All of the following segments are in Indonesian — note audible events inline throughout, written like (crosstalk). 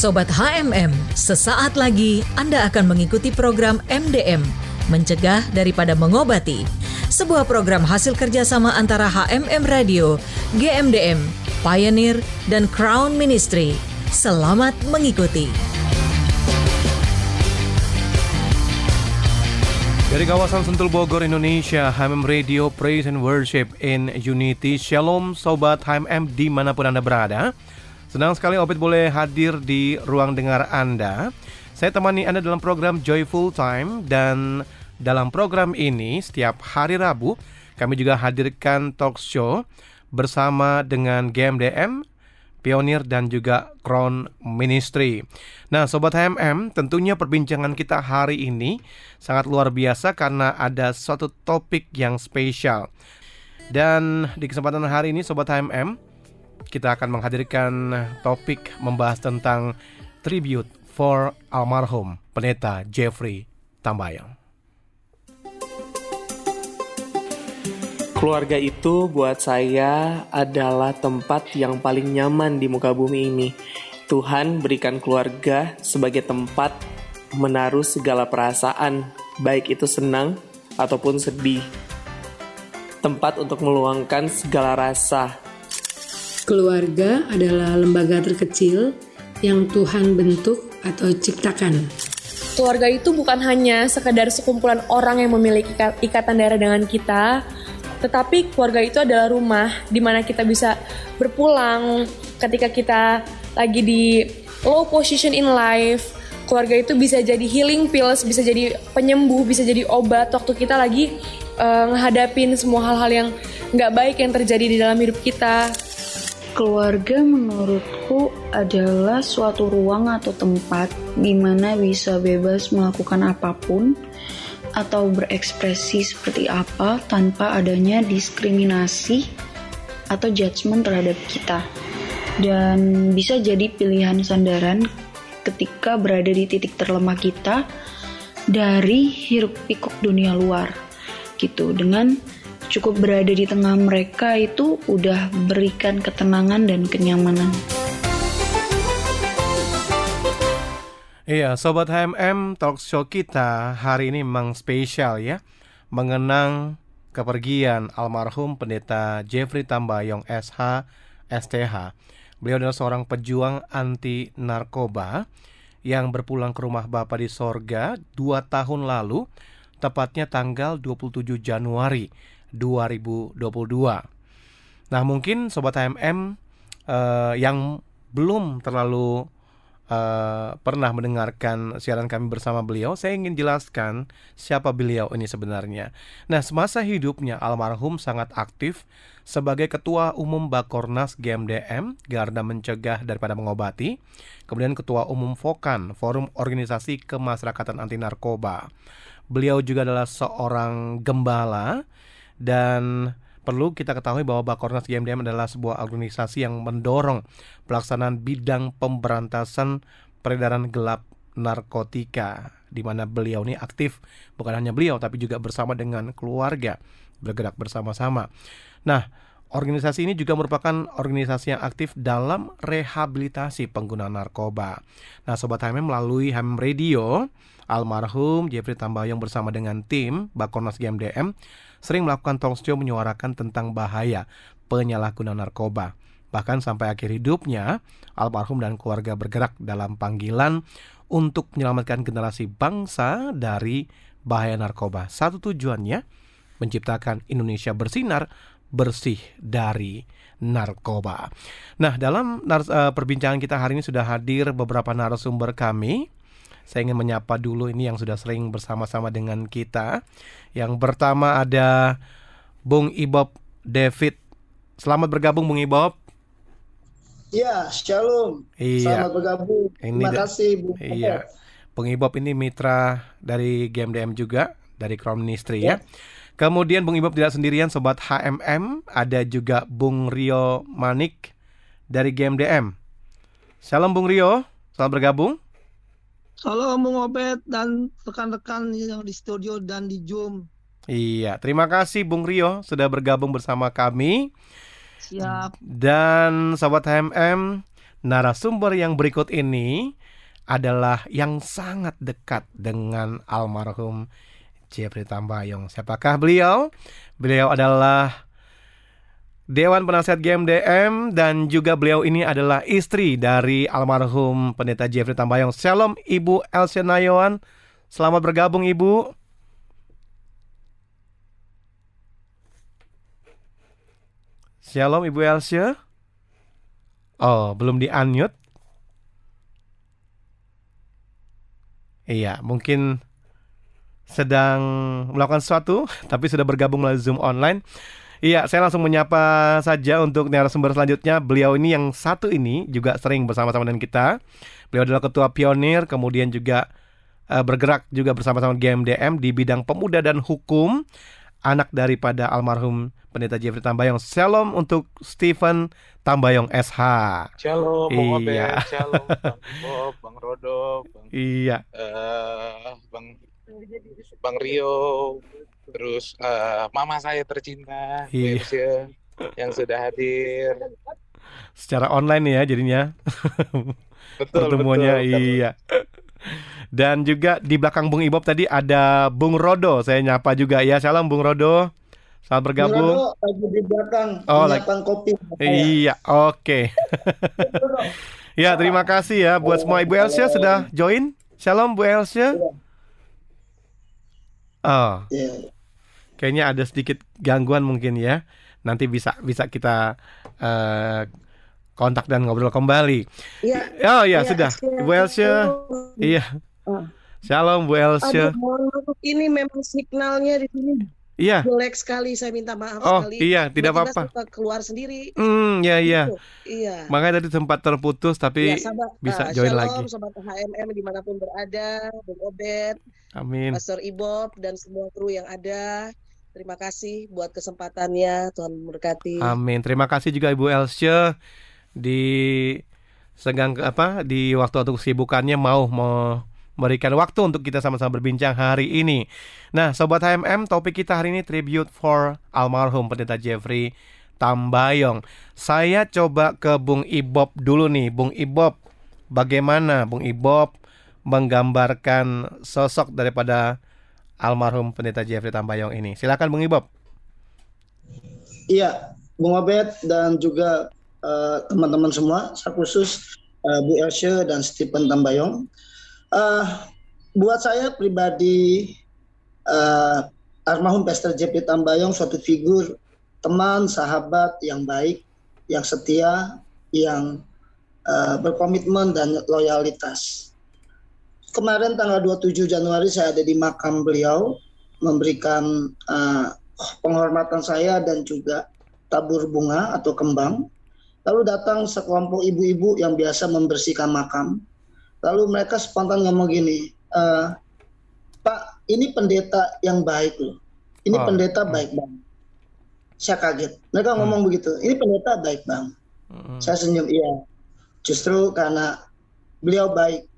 Sobat HMM, sesaat lagi Anda akan mengikuti program MDM, Mencegah Daripada Mengobati. Sebuah program hasil kerjasama antara HMM Radio, GMDM, Pioneer, dan Crown Ministry. Selamat mengikuti. Dari kawasan Sentul Bogor, Indonesia, HMM Radio Praise and Worship in Unity. Shalom Sobat HMM di mana pun Anda berada. Senang sekali Obed boleh hadir di ruang dengar Anda. Saya temani Anda dalam program Joyful Time dan dalam program ini setiap hari Rabu kami juga hadirkan talk show bersama dengan GMDM, Pionir dan juga Crown Ministry. Nah, Sobat HMM, tentunya perbincangan kita hari ini sangat luar biasa karena ada suatu topik yang spesial. Dan di kesempatan hari ini Sobat HMM, kita akan menghadirkan topik membahas tentang tribute for almarhum pendeta Jeffrey Tambayang. Keluarga itu buat saya adalah tempat yang paling nyaman di muka bumi ini. Tuhan berikan keluarga sebagai tempat menaruh segala perasaan, baik itu senang ataupun sedih. Tempat untuk meluangkan segala rasa. Keluarga adalah lembaga terkecil yang Tuhan bentuk atau ciptakan. Keluarga itu bukan hanya sekedar sekumpulan orang yang memiliki ikatan darah dengan kita, tetapi keluarga itu adalah rumah di mana kita bisa berpulang ketika kita lagi di low position in life, keluarga itu bisa jadi healing pills, bisa jadi penyembuh, bisa jadi obat waktu kita lagi uh, semua hal-hal yang nggak baik yang terjadi di dalam hidup kita. Keluarga menurutku adalah suatu ruang atau tempat di mana bisa bebas melakukan apa pun atau berekspresi seperti apa tanpa adanya diskriminasi atau judgement terhadap kita. Dan bisa jadi pilihan sandaran ketika berada di titik terlemah kita dari hiruk pikuk dunia luar gitu. Dengan cukup berada di tengah mereka itu udah berikan ketenangan dan kenyamanan. Iya, Sobat HMM Talk Show kita hari ini memang spesial ya Mengenang kepergian almarhum pendeta Jeffrey Tambayong SH STH Beliau adalah seorang pejuang anti narkoba yang berpulang ke rumah Bapak di sorga dua tahun lalu, tepatnya tanggal 27 Januari 2022. Nah mungkin Sobat HMM uh, yang belum terlalu uh, pernah mendengarkan siaran kami bersama beliau, saya ingin jelaskan siapa beliau ini sebenarnya. Nah, semasa hidupnya almarhum sangat aktif sebagai Ketua Umum Bakornas GMDM, Garda Mencegah Daripada Mengobati, kemudian Ketua Umum Fokan, Forum Organisasi Kemasyarakatan Anti Narkoba. Beliau juga adalah seorang gembala dan Perlu kita ketahui bahwa Bakornas GMDM adalah sebuah organisasi yang mendorong pelaksanaan bidang pemberantasan peredaran gelap narkotika di mana beliau ini aktif bukan hanya beliau tapi juga bersama dengan keluarga bergerak bersama-sama. Nah, organisasi ini juga merupakan organisasi yang aktif dalam rehabilitasi pengguna narkoba. Nah, sobat HMM melalui HMM Radio, almarhum Jeffrey Tambayong bersama dengan tim Bakornas GMDM sering melakukan talk show menyuarakan tentang bahaya penyalahgunaan narkoba. Bahkan sampai akhir hidupnya, almarhum dan keluarga bergerak dalam panggilan untuk menyelamatkan generasi bangsa dari bahaya narkoba. Satu tujuannya menciptakan Indonesia bersinar bersih dari narkoba. Nah, dalam uh, perbincangan kita hari ini sudah hadir beberapa narasumber kami saya ingin menyapa dulu ini yang sudah sering bersama-sama dengan kita. Yang pertama ada Bung Ibob David. Selamat bergabung Bung Ibob. Iya, shalom. Iya. Selamat bergabung. Ini Terima kasih Bung Iya. Bung Ibob ini mitra dari GMDM juga dari Crown Ministry ya. ya. Kemudian Bung Ibob tidak sendirian sobat HMM, ada juga Bung Rio Manik dari GMDM. Salam Bung Rio, selamat bergabung. Halo Bung Obet dan rekan-rekan yang di studio dan di Zoom. Iya, terima kasih Bung Rio sudah bergabung bersama kami. Siap. Dan sahabat HMM, narasumber yang berikut ini adalah yang sangat dekat dengan almarhum Jeffrey Tambayong. Siapakah beliau? Beliau adalah Dewan Penasihat GMDM dan juga beliau ini adalah istri dari almarhum pendeta Jeffrey Tambayong. Shalom Ibu Elsie Nayawan. Selamat bergabung Ibu. Shalom Ibu Elsie. Oh, belum di-unmute. Iya, mungkin sedang melakukan sesuatu, (laughs) tapi sudah bergabung melalui Zoom online. Iya, saya langsung menyapa saja untuk narasumber selanjutnya. Beliau ini yang satu ini juga sering bersama-sama dengan kita. Beliau adalah ketua pionir, kemudian juga uh, bergerak juga bersama-sama GMDM di bidang pemuda dan hukum. Anak daripada almarhum Pendeta Jeffrey Tambayong. Shalom untuk Stephen Tambayong SH. Shalom, Bang iya. Obed, Shalom, (laughs) Bang Bob, Bang Rodo, Bang, Iya. uh, Bang, Bang Rio, terus uh, Mama saya tercinta, Bu Iya. Yang sudah hadir. Secara online ya jadinya. Betul, pertemuannya betul. iya. Dan juga di belakang Bung Ibob tadi ada Bung Rodo. Saya nyapa juga ya. Shalom Bung Rodo. Selamat bergabung. Bung Rodo lagi di belakang Oh, lagi- kopi. Iya, oke. (laughs) ya, terima kasih ya buat semua Ibu Elsia sudah join. Shalom Bu Elsia. Oh, Iya. Kayaknya ada sedikit gangguan mungkin ya. Nanti bisa bisa kita eh, kontak dan ngobrol kembali. Iya. Oh ya, Iya, sudah. Elsia. Bu Elsia. Iya. Ah. Shalom Bu maaf ini memang signalnya di sini Iya. jelek sekali. Saya minta maaf Oh, sekali. iya, tidak apa-apa. keluar sendiri. Hmm, ya ya. Gitu. Iya. Makanya tadi sempat terputus tapi Ya, sahabat, bisa ah, join shalom, lagi. sobat HMM di mana pun berada, Bung Obed, Amin. Pastor Ibob dan semua kru yang ada. Terima kasih buat kesempatannya. Tuhan memberkati. Amin. Terima kasih juga Ibu Elsie di segang apa di waktu-waktu kesibukannya mau memberikan waktu untuk kita sama-sama berbincang hari ini. Nah, sobat HMM, topik kita hari ini tribute for almarhum pendeta Jeffrey Tambayong. Saya coba ke Bung Ibob dulu nih, Bung Ibob. Bagaimana Bung Ibob menggambarkan sosok daripada almarhum pendeta Jeffrey Tambayong ini? Silakan Bung Ibob. Iya, Bung Obed dan juga eh, teman-teman semua, saya khusus eh, Bu Elsie dan Stephen Tambayong. Eh, buat saya pribadi, eh, almarhum Pastor Jeffrey Tambayong suatu figur teman, sahabat yang baik, yang setia, yang eh, berkomitmen dan loyalitas. Kemarin tanggal 27 Januari saya ada di makam beliau memberikan eh, penghormatan saya dan juga tabur bunga atau kembang. Lalu datang sekelompok ibu-ibu yang biasa membersihkan makam. Lalu mereka spontan ngomong gini, "Eh, Pak, ini pendeta yang baik loh. Ini Oh, pendeta hmm. baik banget. Saya kaget. Mereka ngomong begitu. Ini pendeta baik banget. Mm-mm. Saya senyum, iya. Justru karena beliau baik,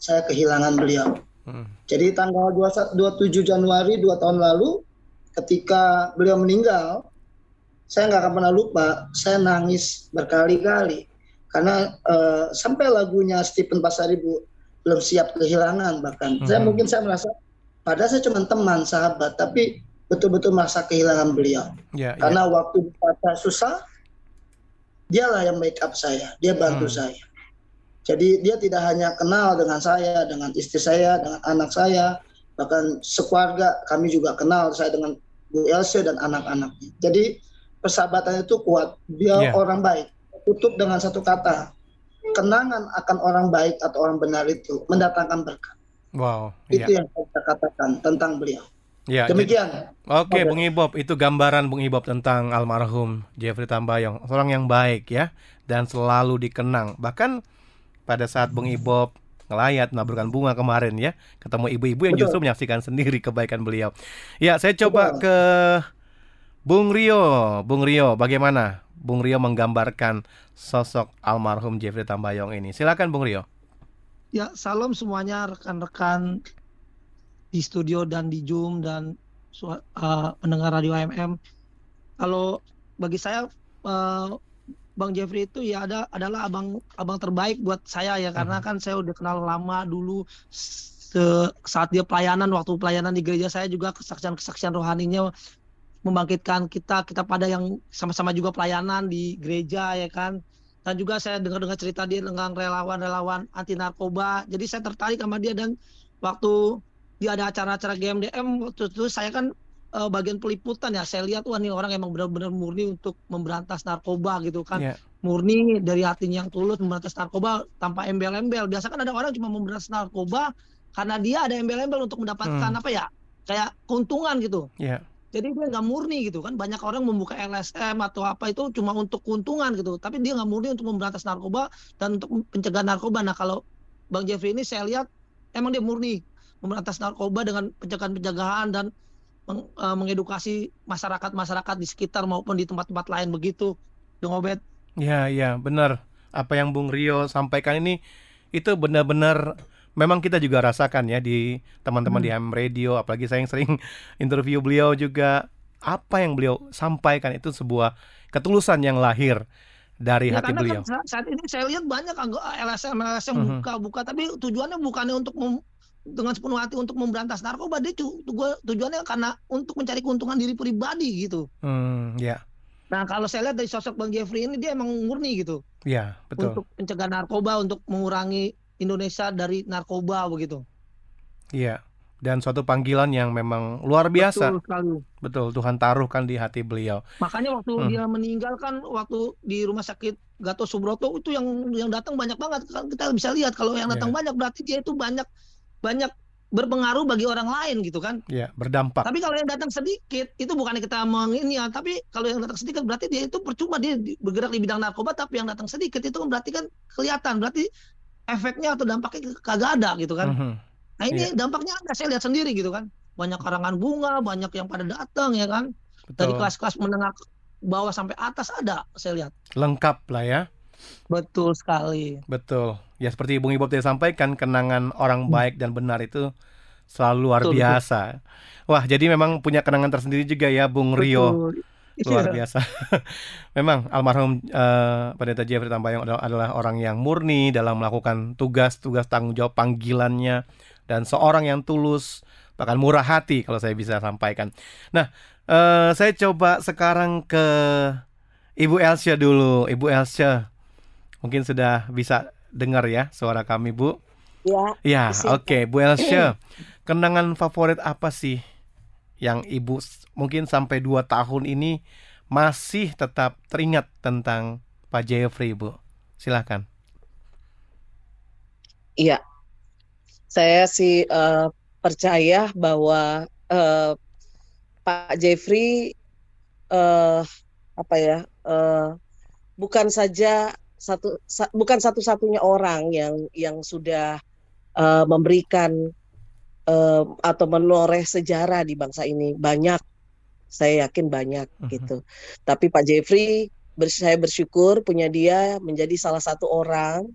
saya kehilangan beliau. Mm. Jadi tanggal 21 27 Januari dua tahun lalu, ketika beliau meninggal, saya nggak akan pernah lupa, saya nangis berkali-kali karena eh, sampai lagunya Stephen Pasaribu belum siap kehilangan bahkan. Saya Mhm. mungkin saya merasa, padahal saya cuma teman, sahabat, tapi betul-betul merasa kehilangan beliau. Ya, ya. Karena waktu saya susah, dialah yang make up saya, dia bantu Hmm. saya. Jadi dia tidak hanya kenal dengan saya, dengan istri saya, dengan anak saya, bahkan sekeluarga kami juga kenal saya dengan Bu Elsie dan anak-anaknya. Jadi persahabatan itu kuat. Dia Iya. orang baik. Tutup dengan satu kata. Kenangan akan orang baik atau orang benar itu mendatangkan berkah. Wow, iya. Itu yang saya katakan tentang beliau. Ya, Demikian. Oke, Oke. Bung Ibob, itu gambaran Bung Ibob tentang almarhum Jeffrey Tambayong, seorang yang baik ya dan selalu dikenang. Bahkan pada saat Bung Ibob ngelayat menaburkan bunga kemarin ya, ketemu ibu-ibu yang Betul. justru menyaksikan sendiri kebaikan beliau. Ya, saya coba ke Bung Rio. Bung Rio, bagaimana Bung Rio menggambarkan sosok almarhum Jeffrey Tambayong ini? Silakan Bung Rio. Ya, salam semuanya rekan-rekan di studio dan di Zoom dan uh, pendengar radio AMM. Kalau bagi saya uh, Bang Jeffrey itu ya ada adalah abang abang terbaik buat saya ya. Karena kan saya udah kenal lama dulu se- saat dia pelayanan waktu pelayanan di gereja saya juga kesaksian-kesaksian rohaninya membangkitkan kita kita pada yang sama-sama juga pelayanan di gereja ya kan. Dan juga saya dengar-dengar cerita dia dengan relawan-relawan anti narkoba. Jadi saya tertarik sama dia dan waktu dia ada acara-acara GMDM waktu itu saya kan eh, bagian peliputan ya. Saya lihat wah ini orang emang benar-benar murni untuk memberantas narkoba gitu kan. Iya. murni dari hatinya yang tulus memberantas narkoba tanpa embel-embel. Biasa kan ada orang cuma memberantas narkoba karena dia ada embel-embel untuk mendapatkan Hmm. apa ya kayak keuntungan gitu. Iya. jadi dia nggak murni gitu kan. Banyak orang membuka LSM atau apa itu cuma untuk keuntungan gitu. Tapi dia nggak murni untuk memberantas narkoba dan untuk pencegahan narkoba. Nah kalau Bang Jeffrey ini saya lihat emang dia murni memberantas narkoba dengan pencegahan-pencegahan dan meng- eh, mengedukasi masyarakat-masyarakat di sekitar maupun di tempat-tempat lain begitu Bang Obed Ya, ya, benar. Apa yang Bung Rio sampaikan ini itu benar-benar memang kita juga rasakan ya di teman-teman di Hmm. AM Radio, apalagi saya yang sering (laughs) interview beliau juga apa yang beliau sampaikan itu sebuah ketulusan yang lahir dari Ya hati karena beliau. kan sa- saat ini saya lihat banyak anggota LSM LSM Mhm. buka-buka tapi tujuannya bukannya untuk mem- dengan sepenuh hati untuk memberantas narkoba dia tu- tu- tujuannya karena untuk mencari keuntungan diri pribadi gitu. Hmm, ya, Nah kalau saya lihat dari sosok Bang Jeffrey ini dia emang murni gitu ya, betul. untuk mencegah narkoba untuk mengurangi Indonesia dari narkoba begitu. Iya. Dan suatu panggilan yang memang luar biasa. Betul sekali. Betul, Tuhan taruhkan di hati beliau. Makanya waktu Hmm. dia meninggal kan waktu di rumah sakit Gatot Subroto itu yang yang datang banyak banget kan kita bisa lihat kalau yang datang Iya. banyak berarti dia itu banyak banyak berpengaruh bagi orang lain gitu kan. Ya, berdampak. Tapi kalau yang datang sedikit itu bukannya kita mengini ya, tapi kalau yang datang sedikit berarti dia itu percuma dia di- bergerak di bidang narkoba tapi yang datang sedikit itu berarti kan kelihatan berarti efeknya atau dampaknya kagak ada gitu kan. Mhm. Nah ini Iya. dampaknya ada saya lihat sendiri gitu kan. Banyak karangan bunga, banyak yang pada datang ya kan. Dari Betul. kelas-kelas menengah bawah sampai atas ada saya lihat. Lengkap lah ya. Betul sekali. Betul. Ya seperti Bung Ibob tadi sampaikan, kenangan orang Hmm. baik dan benar itu selalu luar Betul, betul. biasa. Wah, jadi memang punya kenangan tersendiri juga ya Bung Rio. Betul. Luar Iya. biasa. (laughs) memang almarhum eh, Pendeta Jeffrey Tambayong adalah, adalah orang yang murni dalam melakukan tugas-tugas tanggung jawab panggilannya dan seorang yang tulus bahkan murah hati kalau saya bisa sampaikan. Nah, eh, saya coba sekarang ke Ibu Elsa dulu. Ibu Elsa, mungkin sudah bisa dengar ya suara kami, Bu. Ya, Ya, oke, Bu Elsa. Kenangan favorit apa sih yang Ibu mungkin sampai 2 tahun ini masih tetap teringat tentang Pak Jeffrey, Bu? Silakan. Iya, saya sih eh, percaya bahwa eh, Pak Jeffrey eh, apa ya eh, bukan saja satu sa- bukan satu-satunya orang yang yang sudah eh, memberikan eh, atau menoreh sejarah di bangsa ini banyak, saya yakin banyak Mhm. gitu. Tapi Pak Jeffrey bers- saya bersyukur punya dia menjadi salah satu orang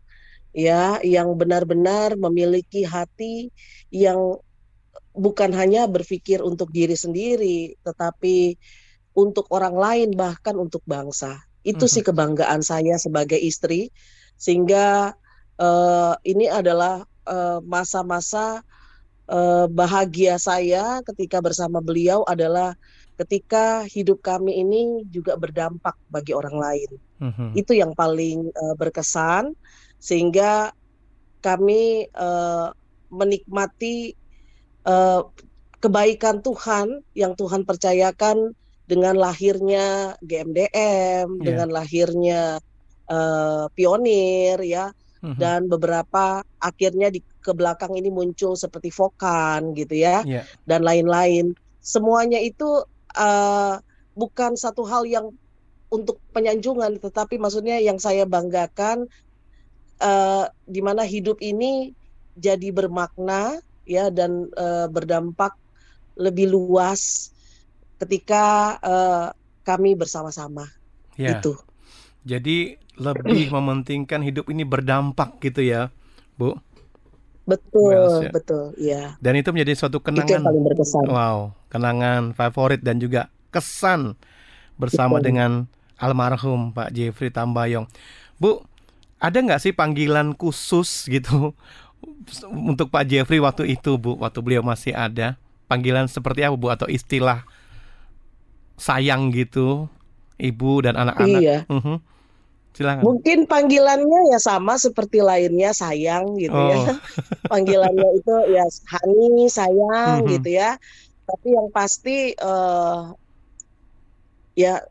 ya yang benar-benar memiliki hati yang bukan hanya berpikir untuk diri sendiri tetapi untuk orang lain bahkan untuk bangsa itu sih kebanggaan saya sebagai istri sehingga eh, ini adalah eh, masa-masa eh, bahagia saya ketika bersama beliau adalah ketika hidup kami ini juga berdampak bagi orang lain Mhm. itu yang paling eh, berkesan sehingga kami eh, menikmati eh, kebaikan Tuhan yang Tuhan percayakan dengan lahirnya GMDM, Iya. dengan lahirnya eh, pionir ya Mhm. dan beberapa akhirnya di ke belakang ini muncul seperti Vokan gitu ya Iya. dan lain-lain. Semuanya itu eh, bukan satu hal yang untuk penyanjungan, tetapi maksudnya yang saya banggakan eh, di mana hidup ini jadi bermakna ya dan eh, berdampak lebih luas ketika eh, kami bersama-sama. Ya. Itu. Jadi lebih (clears throat) mementingkan hidup ini berdampak gitu ya, Bu. Betul, Wells, ya. betul, ya. Dan itu menjadi suatu Itu yang kenangan. paling berkesan. Wow, kenangan favorit dan juga kesan bersama Betul. dengan almarhum Pak Jeffrey Tambayong. Bu, ada nggak sih panggilan khusus gitu (laughs) untuk Pak Jeffrey waktu itu, Bu, waktu beliau masih ada? Panggilan seperti apa, Bu, atau istilah sayang gitu, ibu dan anak-anak? Iya. Mhm. Silakan. Mungkin panggilannya ya sama seperti lainnya sayang gitu ya. Oh. (laughs) Panggilannya itu ya Hani sayang Mhm. gitu ya. Tapi yang pasti eh, ya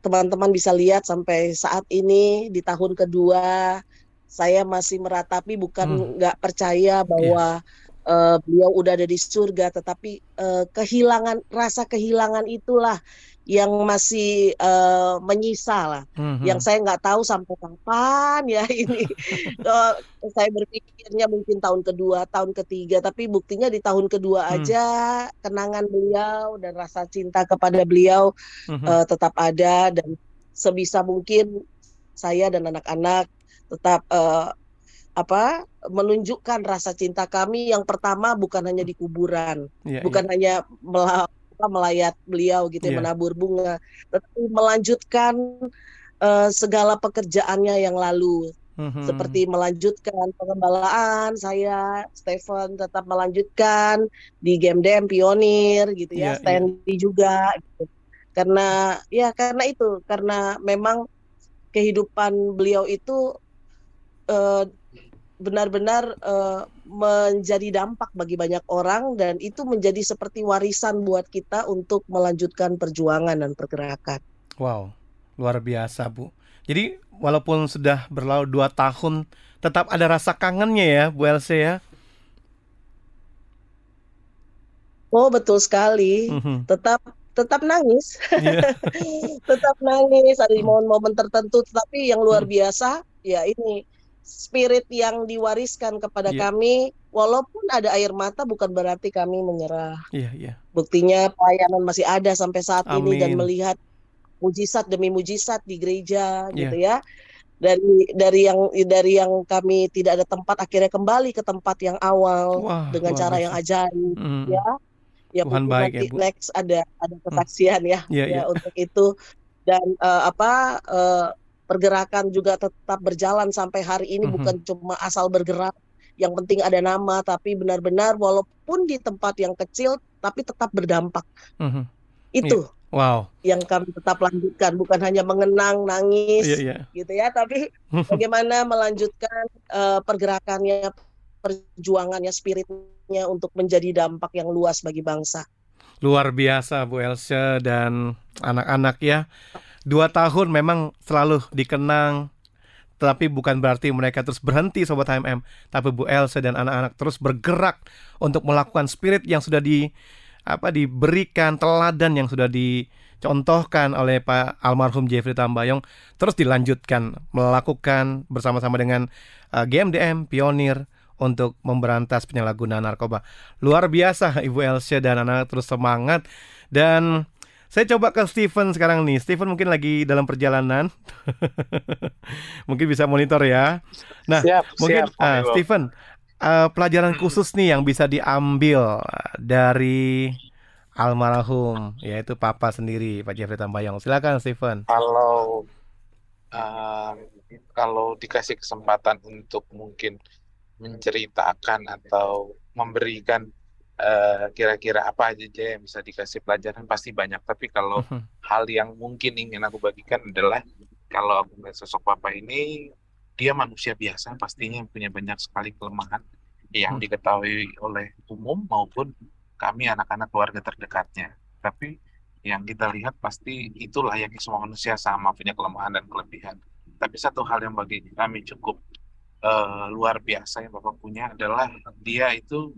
teman-teman bisa lihat sampai saat ini di tahun kedua saya masih meratapi bukan Hmm. nggak percaya bahwa eh, beliau udah ada di surga, tetapi eh, kehilangan rasa kehilangan itulah yang masih eh, menyisa lah Mhm. yang saya nggak tahu sampai kapan ya (laughs) ini Eh, saya berpikirnya mungkin tahun kedua tahun ketiga tapi buktinya di tahun kedua Hmm. aja kenangan beliau dan rasa cinta kepada beliau Mhm. eh, tetap ada dan sebisa mungkin saya dan anak-anak tetap eh, apa menunjukkan rasa cinta kami yang pertama bukan hanya di kuburan Iya, bukan hanya mela- apa, melayat beliau gitu Iya. ya, menabur bunga, tetapi melanjutkan eh, segala pekerjaannya yang lalu, Mhm. seperti melanjutkan pengembalaan saya, Stephen tetap melanjutkan di game DM pionir gitu Iya, ya, iya. Stanley juga, gitu. karena ya karena itu, karena memang kehidupan beliau itu eh, benar-benar eh, menjadi dampak bagi banyak orang dan itu menjadi seperti warisan buat kita untuk melanjutkan perjuangan dan pergerakan. Wow, luar biasa Bu. Jadi walaupun sudah berlalu dua tahun, tetap ada rasa kangennya ya Bu Elsie ya. Oh betul sekali, Mhm. tetap tetap nangis, Iya. (laughs) tetap nangis ada di momen-momen tertentu, tetapi yang luar biasa ya ini spirit yang diwariskan kepada Iya. kami, walaupun ada air mata bukan berarti kami menyerah. Iya, iya. Buktinya pelayanan masih ada sampai saat ini dan Amin. melihat mujizat demi mujizat di gereja Iya. gitu ya. Dari dari yang dari yang kami tidak ada tempat akhirnya kembali ke tempat yang awal Wah, dengan cara yang ajaib Mhm. ya. Ya Tuhan baik ya, nanti Bu. next ada ada kesaksian ya Iya, ya iya. untuk itu dan eh, apa eh, pergerakan juga tetap berjalan sampai hari ini Mhm. bukan cuma asal bergerak yang penting ada nama tapi benar-benar walaupun di tempat yang kecil tapi tetap berdampak Mhm. itu Wow. yang kami tetap lanjutkan bukan hanya mengenang nangis Iya, iya. gitu ya tapi (laughs) bagaimana melanjutkan eh, pergerakannya perjuangannya spiritnya untuk menjadi dampak yang luas bagi bangsa Luar biasa Bu Elsa dan anak-anak ya. Dua tahun memang selalu dikenang tapi bukan berarti mereka terus berhenti Sobat HMM Tapi Bu Elsa dan anak-anak terus bergerak Untuk melakukan spirit yang sudah di apa diberikan teladan yang sudah dicontohkan oleh Pak almarhum Jeffrey Tambayong terus dilanjutkan melakukan bersama-sama dengan uh, GMDM Pionir untuk memberantas penyalahgunaan narkoba. Luar biasa Ibu Elsa dan anak terus semangat dan saya coba ke Steven sekarang nih. Steven mungkin lagi dalam perjalanan. (laughs) mungkin bisa monitor ya. Nah, Siap, mungkin siap, ah, Iwo. Steven uh, pelajaran khusus nih yang bisa diambil dari almarhum yaitu papa sendiri Pak Jeffrey Tambayong. Silakan Steven. Kalau eh, kalau dikasih kesempatan untuk mungkin menceritakan atau memberikan eh, kira-kira apa aja yang bisa dikasih pelajaran pasti banyak. Tapi kalau Mhm. hal yang mungkin ingin aku bagikan adalah kalau aku melihat sosok papa ini dia manusia biasa pastinya yang punya banyak sekali kelemahan yang Hmm. diketahui oleh umum maupun kami anak-anak keluarga terdekatnya. Tapi yang kita lihat pasti itu layaknya semua manusia sama punya kelemahan dan kelebihan. Tapi satu hal yang bagi kami cukup eh, luar biasa yang Bapak punya adalah dia itu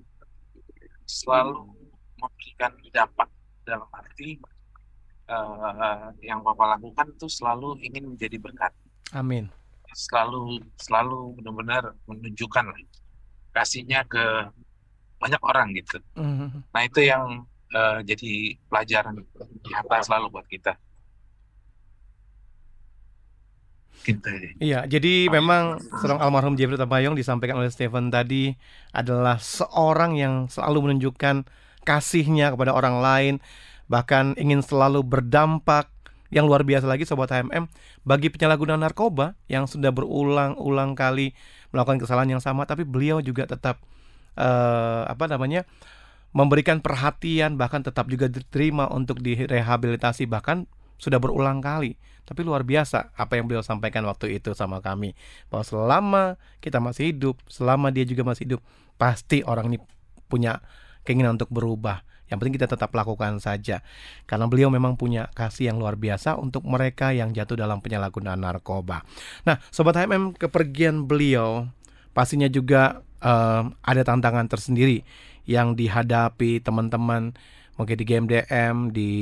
selalu memberikan dampak dalam arti eh, yang Bapak lakukan itu selalu ingin menjadi berkat. Amin. Selalu selalu benar-benar menunjukkan kasihnya ke banyak orang gitu. Mhm. Nah itu yang eh, jadi pelajaran nyata selalu buat kita. Gitu. Iya, jadi memang seorang almarhum Jeffrey Tambayong disampaikan oleh Stephen tadi adalah seorang yang selalu menunjukkan kasihnya kepada orang lain, bahkan ingin selalu berdampak yang luar biasa lagi sobat HMM bagi penyalahgunaan narkoba yang sudah berulang-ulang kali melakukan kesalahan yang sama tapi beliau juga tetap uh, apa namanya memberikan perhatian bahkan tetap juga diterima untuk direhabilitasi bahkan sudah berulang kali tapi luar biasa apa yang beliau sampaikan waktu itu sama kami bahwa selama kita masih hidup, selama dia juga masih hidup, pasti orang ini punya keinginan untuk berubah. Yang penting kita tetap lakukan saja. Karena beliau memang punya kasih yang luar biasa untuk mereka yang jatuh dalam penyalahgunaan narkoba. Nah, sobat HMM kepergian beliau pastinya juga uh, ada tantangan tersendiri yang dihadapi teman-teman mungkin di GMDM, di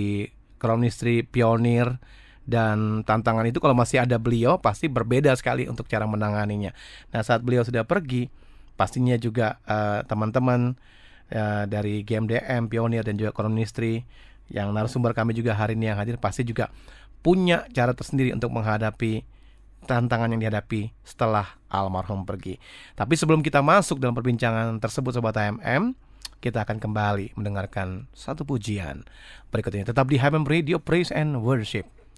Chronistry Pionir dan tantangan itu kalau masih ada beliau pasti berbeda sekali untuk cara menanganinya. Nah saat beliau sudah pergi, pastinya juga uh, teman-teman uh, dari GMDM, Pionir dan juga Kolonistri yang narasumber kami juga hari ini yang hadir pasti juga punya cara tersendiri untuk menghadapi tantangan yang dihadapi setelah almarhum pergi. Tapi sebelum kita masuk dalam perbincangan tersebut Sobat HMM, kita akan kembali mendengarkan satu pujian berikut ini. Tetap di HMM Radio Praise and Worship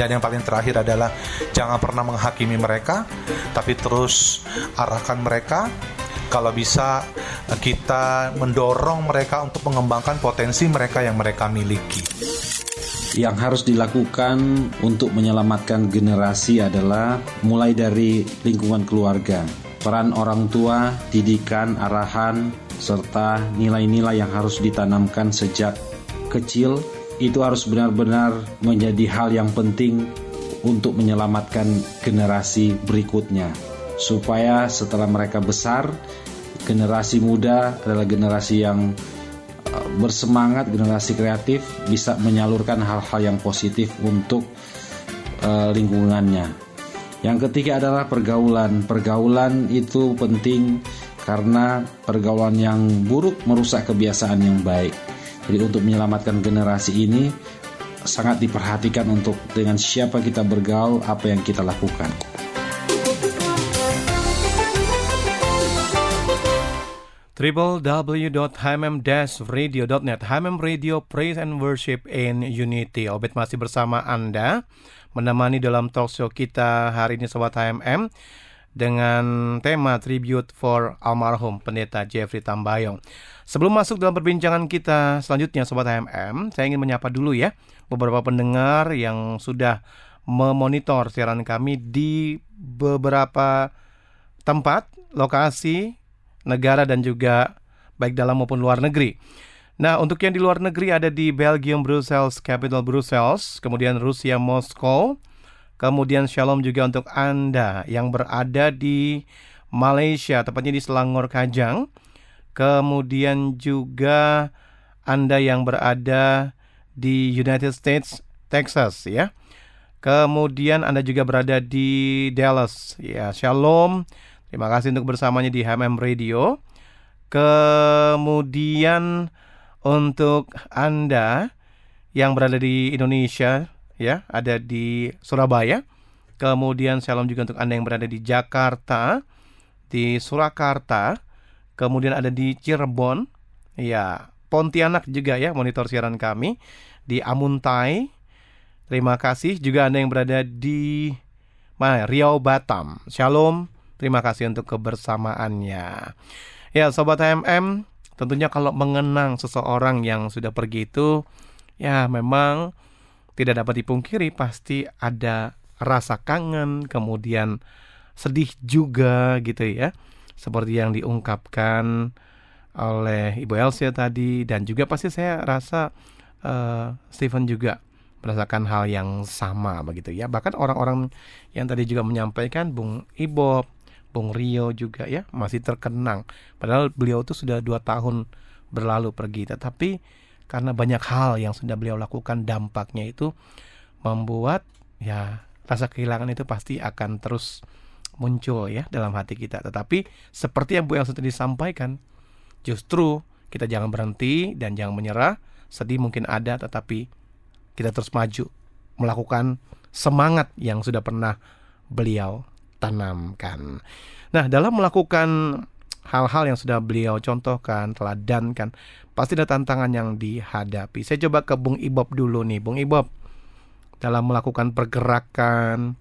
Dan yang paling terakhir adalah jangan pernah menghakimi mereka, tapi terus arahkan mereka. Kalau bisa kita mendorong mereka untuk mengembangkan potensi mereka yang mereka miliki. Yang harus dilakukan untuk menyelamatkan generasi adalah mulai dari lingkungan keluarga, peran orang tua, didikan, arahan, serta nilai-nilai yang harus ditanamkan sejak kecil itu harus benar-benar menjadi hal yang penting untuk menyelamatkan generasi berikutnya. Supaya setelah mereka besar generasi muda adalah generasi yang uh, bersemangat generasi kreatif bisa menyalurkan hal-hal yang positif untuk uh, lingkungannya. Yang ketiga adalah pergaulan. Pergaulan itu penting karena pergaulan yang buruk merusak kebiasaan yang baik jadi untuk menyelamatkan generasi ini sangat diperhatikan untuk dengan siapa kita bergaul, apa yang kita lakukan. www.hmm-radio.net HMM Radio Praise and Worship in Unity Obet masih bersama Anda Menemani dalam talk show kita hari ini Sobat HMM Dengan tema Tribute for Almarhum Pendeta Jeffrey Tambayong Sebelum masuk dalam perbincangan kita selanjutnya Sobat HMM, saya ingin menyapa dulu ya beberapa pendengar yang sudah memonitor siaran kami di beberapa tempat, lokasi, negara dan juga baik dalam maupun luar negeri. Nah, untuk yang di luar negeri ada di Belgium, Brussels, capital Brussels, kemudian Rusia, Moskow, kemudian Shalom juga untuk Anda yang berada di Malaysia, tepatnya di Selangor Kajang, kemudian juga Anda yang berada di United States, Texas ya. Kemudian Anda juga berada di Dallas ya. Shalom. Terima kasih untuk bersamanya di HMM Radio. Kemudian untuk Anda yang berada di Indonesia ya, ada di Surabaya. Kemudian shalom juga untuk Anda yang berada di Jakarta, di Surakarta, kemudian ada di Cirebon, ya Pontianak juga ya monitor siaran kami di Amuntai. Terima kasih juga Anda yang berada di mana Riau Batam. Shalom. Terima kasih untuk kebersamaannya. Ya, sobat HMM, tentunya kalau mengenang seseorang yang sudah pergi itu ya memang tidak dapat dipungkiri pasti ada rasa kangen, kemudian sedih juga gitu ya seperti yang diungkapkan oleh Ibu Elsia tadi dan juga pasti saya rasa uh, Stephen juga merasakan hal yang sama begitu ya. Bahkan orang-orang yang tadi juga menyampaikan Bung Ibob, Bung Rio juga ya masih terkenang. Padahal beliau itu sudah dua tahun berlalu pergi, tetapi karena banyak hal yang sudah beliau lakukan dampaknya itu membuat ya rasa kehilangan itu pasti akan terus muncul ya dalam hati kita. Tetapi seperti yang Bu Elsa tadi sampaikan, justru kita jangan berhenti dan jangan menyerah. Sedih mungkin ada, tetapi kita terus maju melakukan semangat yang sudah pernah beliau tanamkan. Nah, dalam melakukan hal-hal yang sudah beliau contohkan, teladankan, pasti ada tantangan yang dihadapi. Saya coba ke Bung Ibob dulu nih, Bung Ibob. Dalam melakukan pergerakan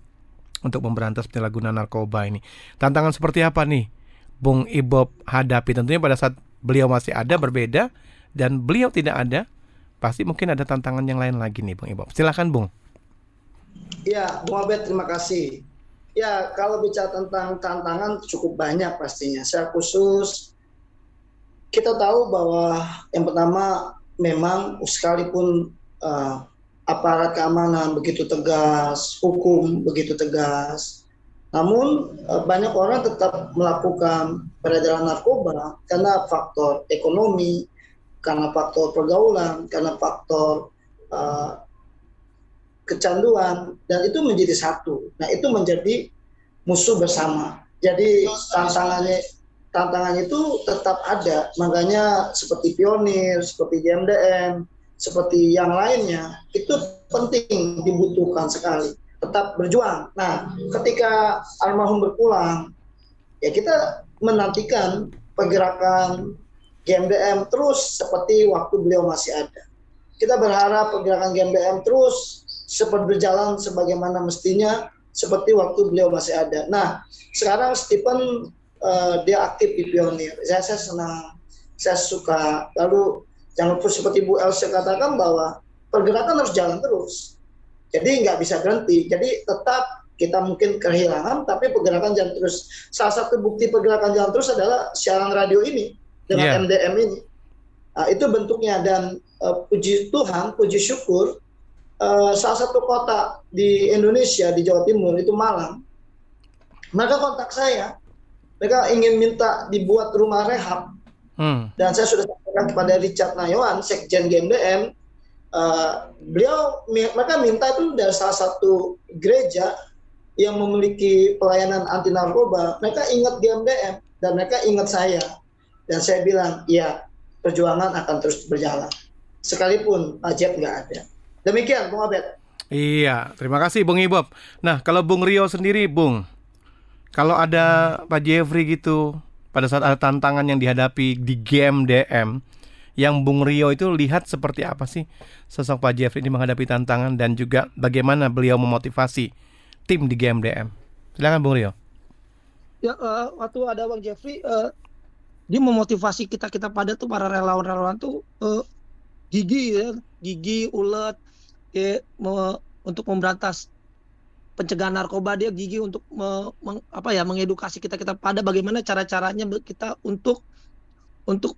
untuk memberantas penyalahgunaan narkoba ini. Tantangan seperti apa nih Bung Ibob hadapi? Tentunya pada saat beliau masih ada berbeda dan beliau tidak ada, pasti mungkin ada tantangan yang lain lagi nih Bung Ibob. Silakan Bung. Ya, Bung Abed terima kasih. Ya, kalau bicara tentang tantangan cukup banyak pastinya. Saya khusus kita tahu bahwa yang pertama memang sekalipun uh, aparat keamanan begitu tegas, hukum begitu tegas, namun uh, banyak orang tetap melakukan peredaran narkoba karena faktor ekonomi, karena faktor pergaulan, karena faktor uh, kecanduan dan itu menjadi satu. Nah, itu menjadi musuh bersama. Jadi tantangannya tantangan itu tetap ada. Makanya seperti pionir, seperti JMDM, seperti yang lainnya itu penting dibutuhkan sekali. Tetap berjuang. Nah, ketika almarhum berpulang, ya kita menantikan pergerakan GMDM terus seperti waktu beliau masih ada. Kita berharap pergerakan GMDM terus seperti berjalan sebagaimana mestinya seperti waktu beliau masih ada. Nah, sekarang Stephen uh, dia aktif di pionir. Saya, saya senang, saya suka. Lalu jangan lupa seperti Bu Elsa katakan bahwa pergerakan harus jalan terus. Jadi nggak bisa berhenti. Jadi tetap kita mungkin kehilangan, tapi pergerakan jalan terus. Salah satu bukti pergerakan jalan terus adalah siaran radio ini dengan yeah. MDM ini. Nah, itu bentuknya dan uh, puji Tuhan, puji syukur uh, salah satu kota di Indonesia di Jawa Timur itu Malang, mereka kontak saya, mereka ingin minta dibuat rumah rehab. Hmm. Dan saya sudah sampaikan kepada Richard Nayawan, Sekjen GMDM, uh, eh, beliau mereka minta itu dari salah satu gereja yang memiliki pelayanan anti narkoba. Mereka ingat GMDM dan mereka ingat saya. Dan saya bilang, ya perjuangan akan terus berjalan. Sekalipun Ajab nggak ada. Demikian, Bung Abed. Iya, terima kasih Bung Ibob. Nah, kalau Bung Rio sendiri, Bung, kalau ada Pak Jeffrey gitu, pada saat ada tantangan yang dihadapi di game DM, yang Bung Rio itu lihat seperti apa sih sosok Pak Jeffrey ini menghadapi tantangan dan juga bagaimana beliau memotivasi tim di game DM. Silakan Bung Rio. Ya, uh, waktu ada Bang Jeffrey, uh, dia memotivasi kita kita pada tuh para relawan-relawan tuh uh, gigi ya, gigi ulet ya, me, untuk memberantas pencegahan narkoba dia gigi untuk me, meng, apa ya mengedukasi kita kita pada bagaimana cara caranya kita untuk untuk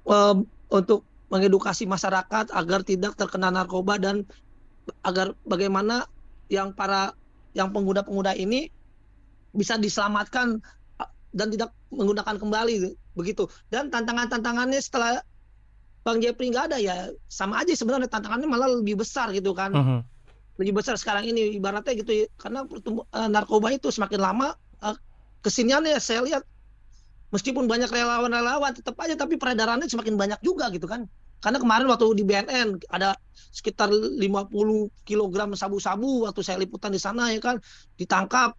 untuk mengedukasi masyarakat agar tidak terkena narkoba dan agar bagaimana yang para yang pengguna-pengguna ini bisa diselamatkan dan tidak menggunakan kembali begitu. Dan tantangan-tantangannya setelah Bang Jepri nggak ada ya sama aja sebenarnya tantangannya malah lebih besar gitu kan. Uh -huh. Lebih besar sekarang ini ibaratnya gitu ya, karena uh, narkoba itu semakin lama uh, kesiniannya saya lihat meskipun banyak relawan-relawan tetap aja tapi peredarannya semakin banyak juga gitu kan. Karena kemarin waktu di BNN ada sekitar 50 kg sabu-sabu waktu saya liputan di sana ya kan ditangkap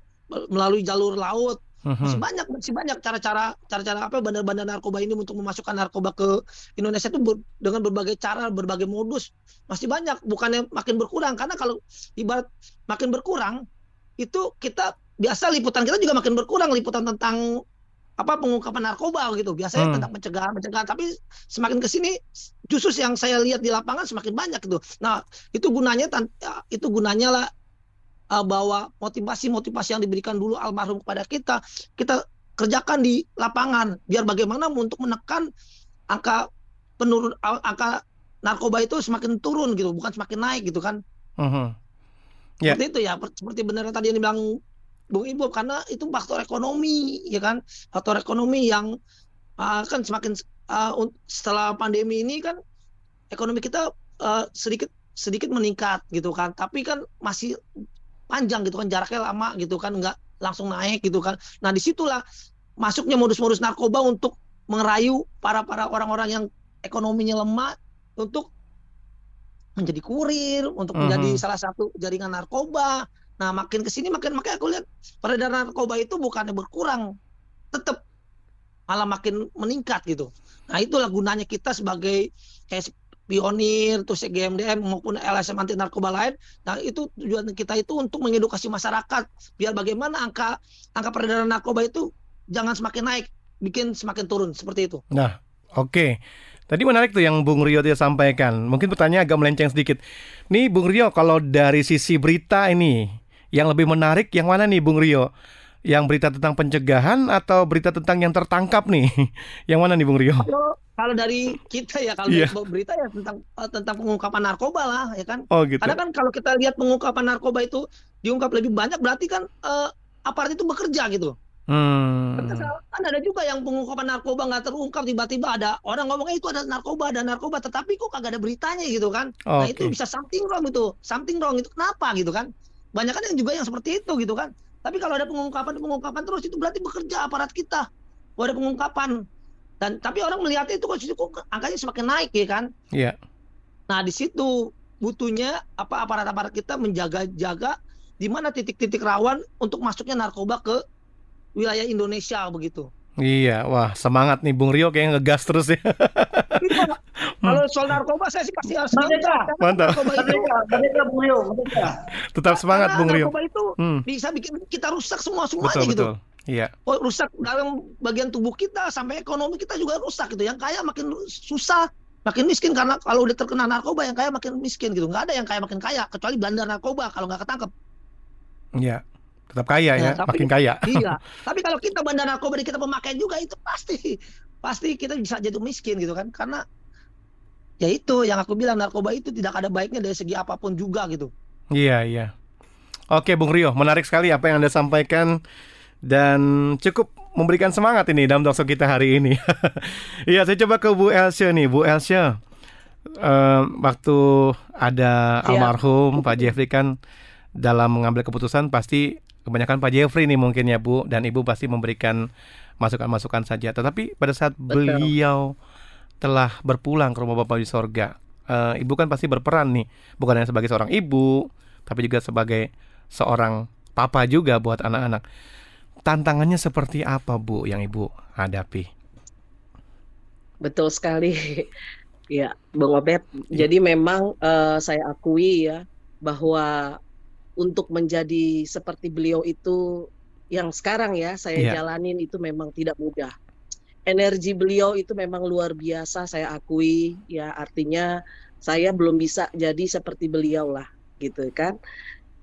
melalui jalur laut masih mhm. banyak masih banyak cara-cara cara-cara apa bandar-bandar narkoba ini untuk memasukkan narkoba ke Indonesia itu ber, dengan berbagai cara, berbagai modus. Masih banyak, bukannya makin berkurang karena kalau ibarat makin berkurang itu kita biasa liputan kita juga makin berkurang liputan tentang apa pengungkapan narkoba gitu biasanya hmm. tentang pencegahan pencegahan tapi semakin ke sini justru yang saya lihat di lapangan semakin banyak gitu nah itu gunanya itu gunanya lah uh, bahwa motivasi-motivasi yang diberikan dulu almarhum kepada kita kita kerjakan di lapangan biar bagaimana untuk menekan angka penurun angka narkoba itu semakin turun gitu bukan semakin naik gitu kan uh-huh. yeah. seperti itu ya seperti benar tadi yang dibilang Bung Ibu karena itu faktor ekonomi ya kan faktor ekonomi yang uh, kan semakin uh, setelah pandemi ini kan ekonomi kita uh, sedikit sedikit meningkat gitu kan tapi kan masih panjang gitu kan jaraknya lama gitu kan nggak langsung naik gitu kan. Nah di situlah masuknya modus-modus narkoba untuk mengerayu para para orang-orang yang ekonominya lemah untuk menjadi kurir untuk menjadi Mhm. salah satu jaringan narkoba. Nah makin ke sini makin makin aku lihat peredaran narkoba itu bukannya berkurang tetap malah makin meningkat gitu. Nah itulah gunanya kita sebagai kayak pionir terus GMDM maupun LSM anti narkoba lain nah itu tujuan kita itu untuk mengedukasi masyarakat biar bagaimana angka angka peredaran narkoba itu jangan semakin naik bikin semakin turun seperti itu Nah, oke. Tadi menarik tuh yang Bung Rio dia sampaikan. Mungkin pertanyaan agak melenceng sedikit. Nih Bung Rio, kalau dari sisi berita ini, yang lebih menarik yang mana nih Bung Rio? Yang berita tentang pencegahan atau berita tentang yang tertangkap nih? (laughs) Yang mana nih Bung Rio? kalau kalau dari kita ya kalau dari berita ya tentang eh, tentang pengungkapan narkoba lah ya kan Oh gitu. karena kan kalau kita lihat pengungkapan narkoba itu diungkap lebih banyak berarti kan eh, aparat itu bekerja gitu Hmm. kan ada juga yang pengungkapan narkoba nggak terungkap tiba-tiba ada orang ngomong "Eh, itu ada narkoba ada narkoba tetapi kok kagak ada beritanya gitu kan nah Oke. itu bisa something wrong itu something wrong itu kenapa gitu kan banyak kan yang juga yang seperti itu gitu kan tapi kalau ada pengungkapan pengungkapan terus itu berarti bekerja aparat kita kalau ada pengungkapan dan tapi orang melihat itu kok kok angkanya semakin naik ya kan Iya. Nah, di situ butuhnya apa aparat-aparat kita menjaga-jaga di mana titik-titik rawan untuk masuknya narkoba ke wilayah Indonesia begitu. Iya, wah semangat nih Bung Rio kayaknya ngegas terus ya. (laughs) Kalau soal narkoba saya sih pasti harus Merdeka. Mantap. Merdeka, merdeka Bung Rio, merdeka. Tetap semangat karena Bung Rio. narkoba itu Hmm. bisa bikin kita rusak semua semuanya Betul gitu. betul. Iya. Oh, rusak dalam bagian tubuh kita sampai ekonomi kita juga rusak gitu. Yang kaya makin susah, makin miskin karena kalau udah terkena narkoba yang kaya makin miskin gitu. Nggak ada yang kaya makin kaya kecuali bandar narkoba kalau nggak ketangkep. Iya. Tetap kaya ya, Nah, tapi- makin kaya. (laughs) iya. Tapi kalau kita bandar narkoba dan kita pemakai juga itu pasti pasti kita bisa jatuh miskin gitu kan karena ya itu yang aku bilang narkoba itu tidak ada baiknya dari segi apa pun juga gitu. Iya, iya. Oke, Bung Rio, menarik sekali apa yang Anda sampaikan dan cukup memberikan semangat ini dalam talkshow kita hari ini. (laughs) Iya, saya coba ke Bu Elsa nih, Bu Elsa. eh, waktu ada Siap. almarhum Pak Jeffrey kan dalam mengambil keputusan pasti kebanyakan Pak Jeffrey nih mungkin ya Bu dan Ibu pasti memberikan masukan-masukan saja. Tetapi pada saat Betul. beliau telah berpulang ke rumah Bapak di sorga, eh, Ibu kan pasti berperan nih, bukan hanya sebagai seorang ibu, tapi juga sebagai seorang papa juga buat anak-anak. Tantangannya seperti apa Bu yang Ibu hadapi? Betul sekali. (laughs) Ya, Bang Obed. Jadi memang eh, saya akui ya bahwa untuk menjadi seperti beliau itu yang sekarang ya saya Iya. jalanin itu memang tidak mudah. Energi beliau itu memang luar biasa saya akui ya artinya saya belum bisa jadi seperti beliau lah gitu kan.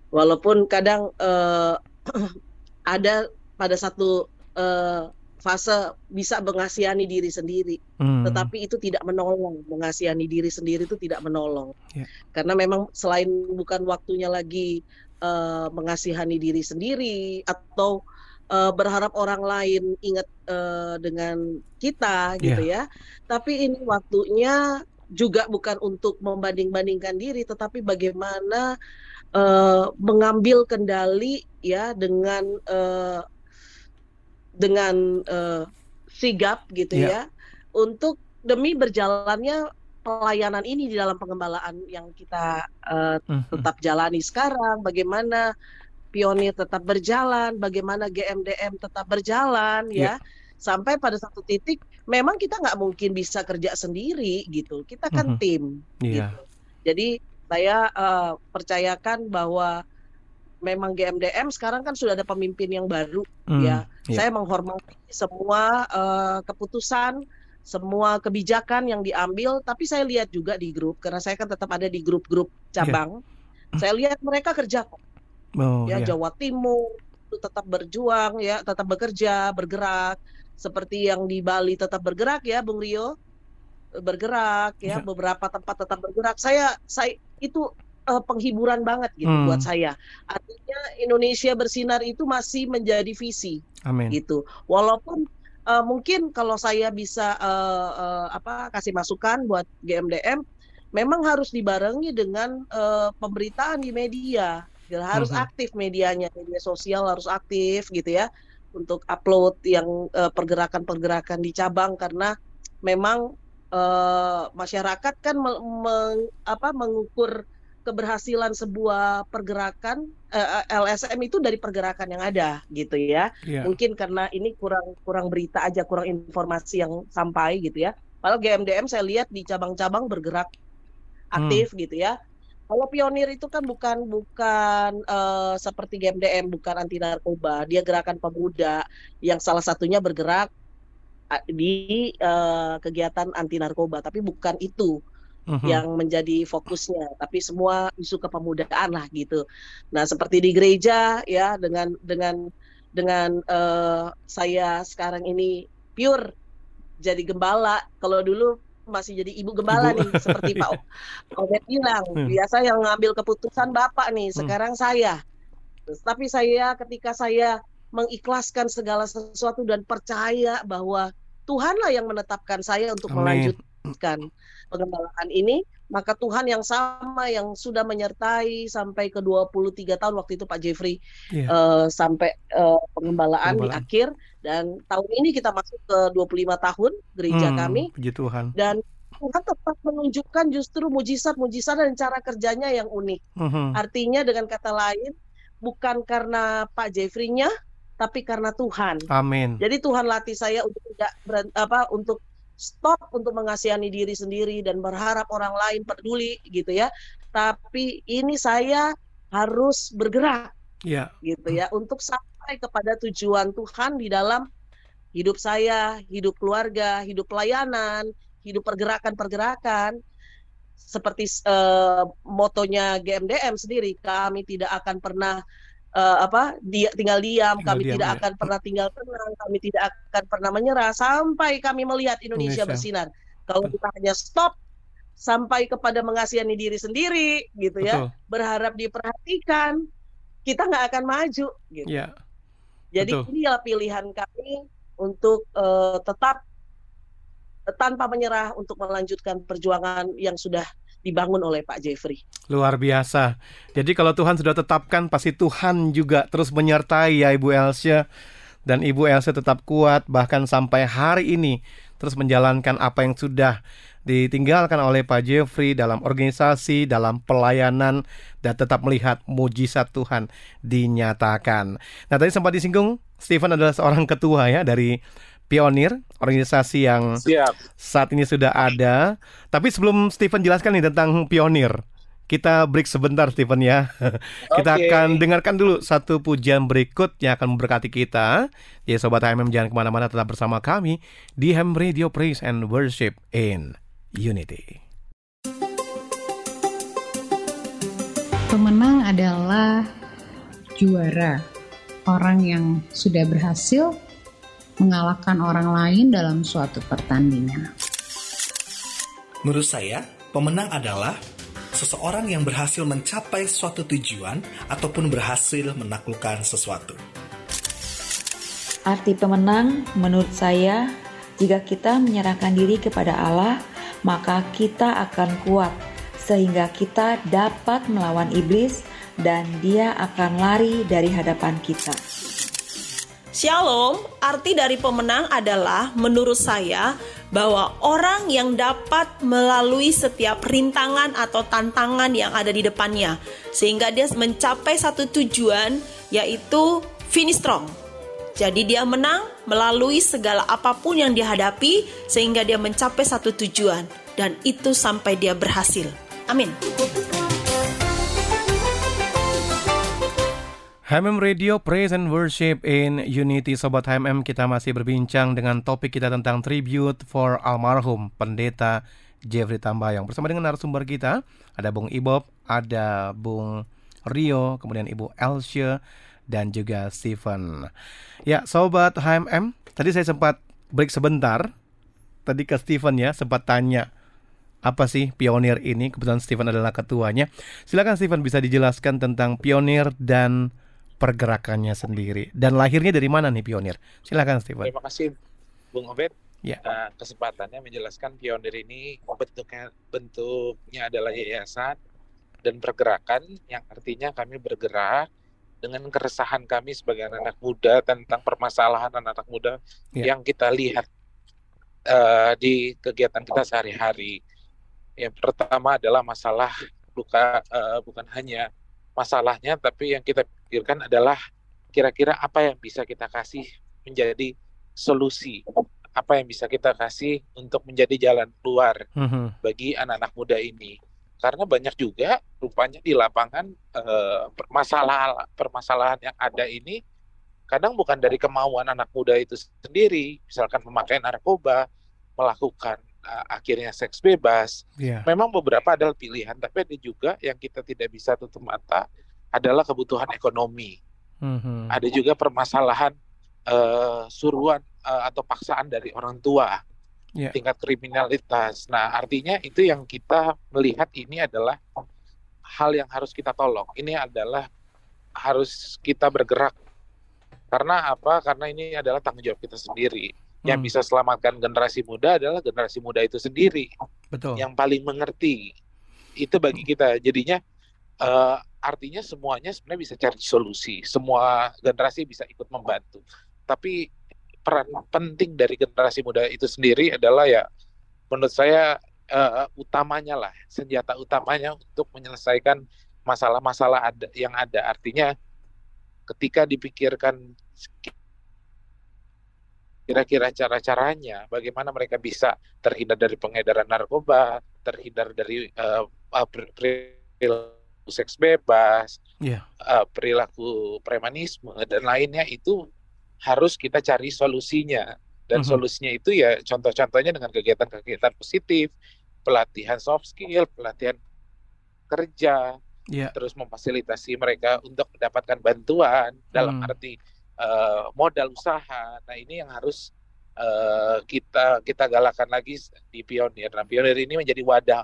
Walaupun kadang eh, (clears throat) ada pada satu eh, fase bisa mengasihani diri sendiri, Hmm. tetapi itu tidak menolong. Mengasihani diri sendiri itu tidak menolong, Ya. karena memang selain bukan waktunya lagi eh, mengasihani diri sendiri atau eh, berharap orang lain ingat eh, dengan kita gitu ya, tapi ini waktunya juga bukan untuk membanding-bandingkan diri, tetapi bagaimana eh, mengambil kendali ya dengan eh, dengan eh, sigap gitu Iya. ya untuk demi berjalannya pelayanan ini di dalam pengembalaan yang kita Mhm. tetap jalani sekarang bagaimana pionir tetap berjalan bagaimana GMDM tetap berjalan Iya. ya sampai pada satu titik memang kita nggak mungkin bisa kerja sendiri gitu kita kan tim Iya. jadi saya eh, percayakan bahwa memang GMDM sekarang kan sudah ada pemimpin yang baru Hmm, ya. iya. Saya menghormati semua eh, keputusan, semua kebijakan yang diambil, tapi saya lihat juga di grup karena saya kan tetap ada di grup-grup cabang. Saya lihat mereka kerja kok. Oh, ya iya. Jawa Timur itu tetap berjuang ya, tetap bekerja, bergerak seperti yang di Bali tetap bergerak ya, Bung Rio bergerak ya, Iya. beberapa tempat tetap bergerak. Saya saya itu eh, penghiburan banget gitu Hmm. buat saya. Artinya Indonesia bersinar itu masih menjadi visi Amin. gitu. Walaupun eh, mungkin kalau saya bisa eh, eh, apa kasih masukan buat GMDM, memang harus dibarengi dengan eh, pemberitaan di media harus Mhm. aktif medianya media sosial harus aktif gitu ya untuk upload yang eh, pergerakan-pergerakan di cabang karena memang eh, masyarakat kan me- meng- apa mengukur keberhasilan sebuah pergerakan eh, eh, LSM itu dari pergerakan yang ada gitu ya. Iya. mungkin karena ini kurang kurang berita aja kurang informasi yang sampai gitu ya. Padahal GMDM saya lihat di cabang-cabang bergerak aktif gitu ya. Kalau pionir itu kan bukan bukan eh, seperti GMDM bukan anti narkoba. Dia gerakan pemuda yang salah satunya bergerak ah, di eh, kegiatan anti narkoba. Tapi bukan itu Mhm. yang menjadi fokusnya, tapi semua isu kepemudaan lah gitu. Nah seperti di gereja ya dengan dengan dengan eh, saya sekarang ini pure jadi gembala. Kalau dulu masih jadi ibu gembala Ibu. nih seperti Pak (laughs) Obed bilang. Hmm. Biasa yang ngambil keputusan bapak nih, Hmm. sekarang saya. Terus, Tapi saya ketika saya mengikhlaskan segala sesuatu dan percaya bahwa Tuhanlah yang menetapkan saya untuk Amin. melanjutkan pengembalaan ini, maka Tuhan yang sama yang sudah menyertai sampai ke 23 tahun waktu itu Pak Jeffrey Iya. eh, sampai eh, pengembalaan di Pengembalaan. akhir dan tahun ini kita masuk ke 25 tahun gereja Hmm, kami Puji Tuhan. dan Tuhan tetap menunjukkan justru mujizat-mujizat dan cara kerjanya yang unik. Mhm. Artinya dengan kata lain bukan karena Pak Jeffrey-nya tapi karena Tuhan. Amin. Jadi Tuhan latih saya untuk tidak apa untuk stop untuk mengasihani diri sendiri dan berharap orang lain peduli gitu ya. Tapi ini saya harus bergerak Iya. gitu ya untuk sampai kepada tujuan Tuhan di dalam hidup saya, hidup keluarga, hidup pelayanan, hidup pergerakan-pergerakan seperti eh, motonya GMDM sendiri, kami tidak akan pernah eh, apa dia tinggal diam, Tinggal kami diam, tidak ya. akan pernah tinggal tenang, kami tidak akan pernah menyerah sampai kami melihat Indonesia, Indonesia. bersinar. Kalau kita hanya stop sampai kepada mengasihani diri sendiri gitu ya, Betul. berharap diperhatikan, kita nggak akan maju gitu. Iya. Jadi Betul. inilah pilihan kami untuk eh, tetap tanpa menyerah untuk melanjutkan perjuangan yang sudah dibangun oleh Pak Jeffrey. Luar biasa. Jadi kalau Tuhan sudah tetapkan pasti Tuhan juga terus menyertai ya Ibu Elsa dan Ibu Elsa tetap kuat bahkan sampai hari ini terus menjalankan apa yang sudah ditinggalkan oleh Pak Jeffrey dalam organisasi, dalam pelayanan dan tetap melihat mujizat Tuhan dinyatakan. Nah, tadi sempat disinggung Stephen adalah seorang ketua ya dari Pionir, organisasi yang Siap. saat ini sudah ada. Tapi sebelum Stephen jelaskan nih tentang pionir, kita break sebentar Stephen ya. (laughs) kita Oke. akan dengarkan dulu satu pujian berikut yang akan memberkati kita. Ya Sobat HMM jangan ke mana-mana tetap bersama kami di Ham Radio Praise and Worship in Unity. Pemenang adalah juara, orang yang sudah berhasil mengalahkan orang lain dalam suatu pertandingan. Menurut saya, pemenang adalah seseorang yang berhasil mencapai suatu tujuan ataupun berhasil menaklukkan sesuatu. Arti pemenang menurut saya, jika kita menyerahkan diri kepada Allah, maka kita akan kuat sehingga kita dapat melawan iblis dan dia akan lari dari hadapan kita. Shalom, arti dari pemenang adalah menurut saya bahwa orang yang dapat melalui setiap rintangan atau tantangan yang ada di depannya sehingga dia mencapai satu tujuan yaitu finish strong. Jadi dia menang melalui segala apa pun yang dihadapi sehingga dia mencapai satu tujuan dan itu sampai dia berhasil. Amin. HMM Radio Praise and Worship in Unity Sobat HMM kita masih berbincang dengan topik kita tentang tribute for almarhum pendeta Jeffrey Tambayong bersama dengan narasumber kita ada Bung Ibob, ada Bung Rio, kemudian Ibu Elsie dan juga Stephen. Ya, sobat HMM, tadi saya sempat break sebentar. Tadi ke Stephen ya, sempat tanya apa sih pionir ini? Kebetulan Stephen adalah ketuanya. Silakan Stephen bisa dijelaskan tentang pionir dan pergerakannya sendiri dan lahirnya dari mana nih pionir? Silakan Stephen. Terima kasih Bung Obed. Ya. Eh, kesempatannya menjelaskan pionir ini bentuknya bentuknya adalah yayasan dan pergerakan yang artinya kami bergerak dengan keresahan kami sebagai anak-anak muda tentang permasalahan anak-anak muda Ya. yang kita lihat eh, di kegiatan kita sehari-hari. Yang pertama adalah masalah luka eh, bukan hanya masalahnya tapi yang kita pikirkan adalah kira-kira apa yang bisa kita kasih menjadi solusi? Apa yang bisa kita kasih untuk menjadi jalan keluar Mhm. bagi anak-anak muda ini? Karena banyak juga rupanya di lapangan eh, permasalahan permasalahan yang ada ini kadang bukan dari kemauan anak muda itu sendiri. Misalkan pemakaian narkoba melakukan akhirnya seks bebas Iya. memang beberapa adalah pilihan tapi ada juga yang kita tidak bisa tutup mata adalah kebutuhan ekonomi Mhm. ada juga permasalahan eh, suruhan eh, atau paksaan dari orang tua Ya. tingkat kriminalitas. Nah, artinya itu yang kita melihat ini adalah hal yang harus kita tolong. Ini adalah harus kita bergerak. Karena apa? Karena ini adalah tanggung jawab kita sendiri. Yang Hmm. bisa selamatkan generasi muda adalah generasi muda itu sendiri Betul. yang paling mengerti. Itu bagi kita. Jadinya eh, artinya semuanya sebenarnya bisa cari solusi. Semua generasi bisa ikut membantu. Tapi peran penting dari generasi muda itu sendiri adalah ya menurut saya eh, utamanya lah senjata utamanya untuk menyelesaikan masalah-masalah ada yang ada. Artinya ketika dipikirkan kira-kira cara-caranya bagaimana mereka bisa terhindar dari pengedaran narkoba, terhindar dari per- perilaku seks bebas, Iya. eh, perilaku premanisme dan lainnya itu harus kita cari solusinya dan Mhm. solusinya itu ya contoh-contohnya dengan kegiatan-kegiatan positif, pelatihan soft skill, pelatihan kerja, Iya. terus memfasilitasi mereka untuk mendapatkan bantuan dalam Hmm. arti eh, modal usaha. Nah ini yang harus eh, kita kita galakan lagi di pionir. Nah pionir ini menjadi wadah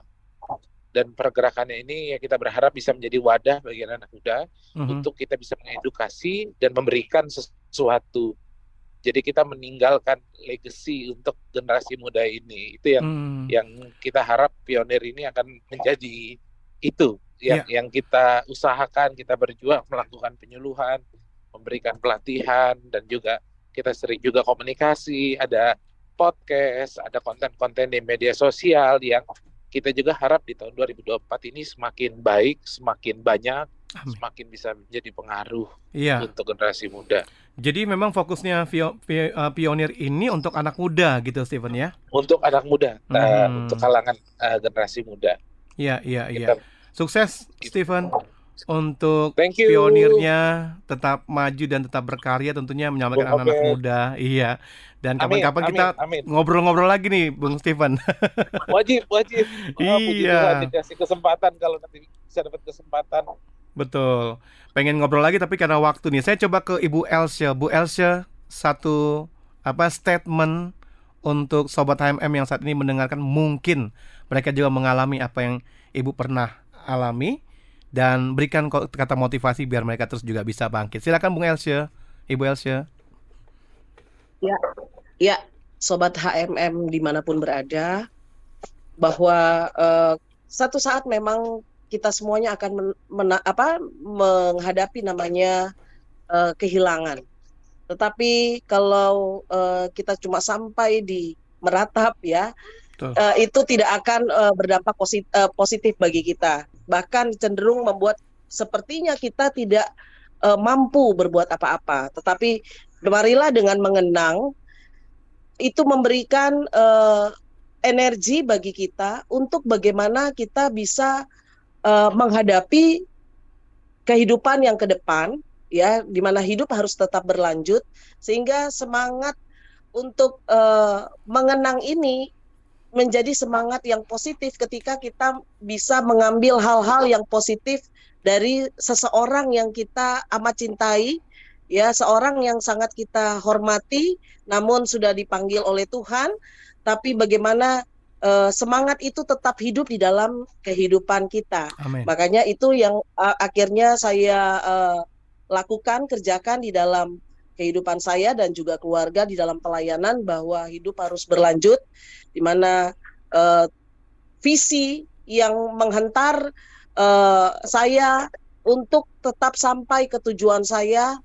dan pergerakannya ini ya kita berharap bisa menjadi wadah bagi anak muda Mhm. untuk kita bisa mengedukasi dan memberikan sesuatu. Jadi kita meninggalkan legacy untuk generasi muda ini. Itu yang Hmm. yang kita harap pionir ini akan menjadi itu yang Ya. yang kita usahakan, kita berjuang melakukan penyuluhan, memberikan pelatihan dan juga kita sering juga komunikasi, ada podcast, ada konten-konten di media sosial yang kita juga harap di tahun 2024 ini semakin baik, semakin banyak, semakin bisa menjadi pengaruh Iya. untuk generasi muda. Jadi memang fokusnya pio- eh, pionir ini untuk anak muda gitu, Steven ya? Untuk anak muda, eh, Mhm. untuk kalangan eh, generasi muda. Iya, iya, iya. Kita- Sukses, Steven, untuk Thank you. pionirnya tetap maju dan tetap berkarya tentunya menyelamatkan Bung anak-anak muda. Iya. Dan kapan-kapan kita ngobrol-ngobrol lagi nih, Bung Steven. (laughs) Wajib, wajib. (laughs) Puji Iya. Dikasih kesempatan kalau nanti bisa dapat kesempatan. Betul. Pengen ngobrol lagi tapi karena waktu nih, saya coba ke Ibu Elsa. Bu Elsa, satu apa statement untuk sobat HMM yang saat ini mendengarkan mungkin mereka juga mengalami apa yang Ibu pernah alami dan berikan kata motivasi biar mereka terus juga bisa bangkit. Silakan Bung Elsa, Ibu Elsa. Ya, ya, sobat HMM di mana pun berada, bahwa eh, satu saat memang kita semuanya akan men- apa, menghadapi namanya eh, kehilangan. Tetapi kalau eh, kita cuma sampai di meratap ya, Eh, itu tidak akan eh, berdampak posit- eh, positif bagi kita. Bahkan cenderung membuat sepertinya kita tidak eh, mampu berbuat apa-apa. Tetapi marilah dengan mengenang itu memberikan eh, energi bagi kita untuk bagaimana kita bisa eh, menghadapi kehidupan yang ke depan ya di mana hidup harus tetap berlanjut sehingga semangat untuk eh, mengenang ini menjadi semangat yang positif ketika kita bisa mengambil hal-hal yang positif dari seseorang yang kita amat cintai ya seorang yang sangat kita hormati namun sudah dipanggil oleh Tuhan tapi bagaimana eh, semangat itu tetap hidup di dalam kehidupan kita Amin. makanya itu yang uh, akhirnya saya uh, lakukan kerjakan di dalam kehidupan saya dan juga keluarga di dalam pelayanan bahwa hidup harus berlanjut di mana uh, visi yang menghentar uh, saya untuk tetap sampai ke tujuan saya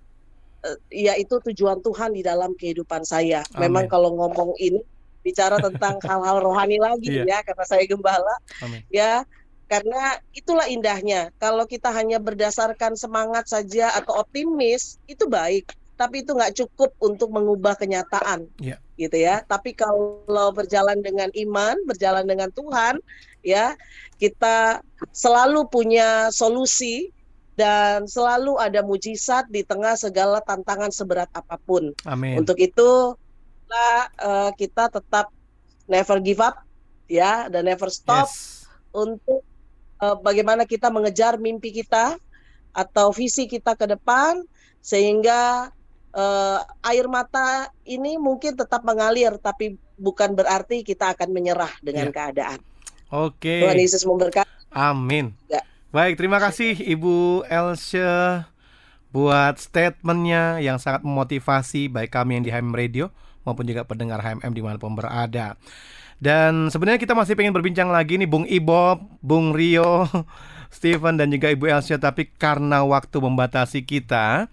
uh, yaitu tujuan Tuhan di dalam kehidupan saya. Amin. Memang kalau ngomong ini bicara tentang (laughs) hal-hal rohani lagi yeah. ya karena saya gembala Amin. ya karena itulah indahnya kalau kita hanya berdasarkan semangat saja atau optimis itu baik tapi itu nggak cukup untuk mengubah kenyataan yeah. gitu ya tapi kalau berjalan dengan iman berjalan dengan Tuhan ya kita selalu punya solusi dan selalu ada mujizat di tengah segala tantangan seberat apa pun. Amin. Untuk itu kita uh, kita tetap never give up ya dan never stop yes. untuk uh, bagaimana kita mengejar mimpi kita atau visi kita ke depan sehingga uh, air mata ini mungkin tetap mengalir tapi bukan berarti kita akan menyerah dengan yeah. keadaan. Oke. Okay. Tuhan Yesus memberkati. Amin. Ya. Baik, terima kasih Ibu Elsa buat statementnya yang sangat memotivasi baik kami yang di HM Radio maupun juga pendengar HMM di mana pun berada. Dan sebenarnya kita masih pengen berbincang lagi nih Bung Ibob, Bung Rio, (laughs) Steven dan juga Ibu Elsia tapi karena waktu membatasi kita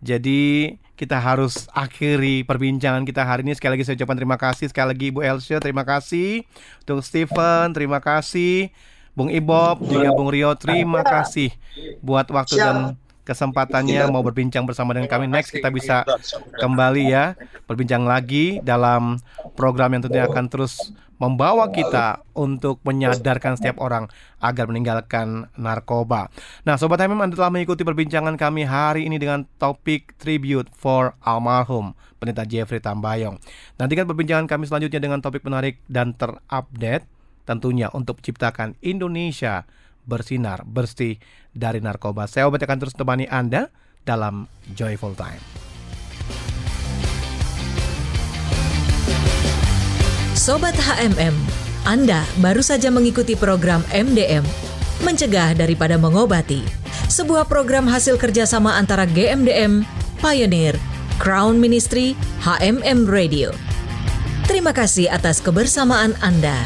jadi kita harus akhiri perbincangan kita hari ini. Sekali lagi saya ucapkan terima kasih. Sekali lagi Ibu Elsia terima kasih. Untuk Steven terima kasih. Bung Ibob juga Bung Rio terima kasih buat waktu dan kesempatannya mau berbincang bersama dengan kami. Next kita bisa kembali ya berbincang lagi dalam program yang tentunya akan terus membawa kita untuk menyadarkan setiap orang agar meninggalkan narkoba. Nah, Sobat HMM Anda telah mengikuti perbincangan kami hari ini dengan topik Tribute for Almarhum Pendeta Jeffrey Tambayong. Nantikan perbincangan kami selanjutnya dengan topik menarik dan terupdate tentunya untuk menciptakan Indonesia bersinar bersih dari narkoba. Saya Obat akan terus temani Anda dalam Joyful Time. Sobat HMM, Anda baru saja mengikuti program MDM, Mencegah Daripada Mengobati, sebuah program hasil kerjasama antara GMDM, Pioneer, Crown Ministry, HMM Radio. Terima kasih atas kebersamaan Anda.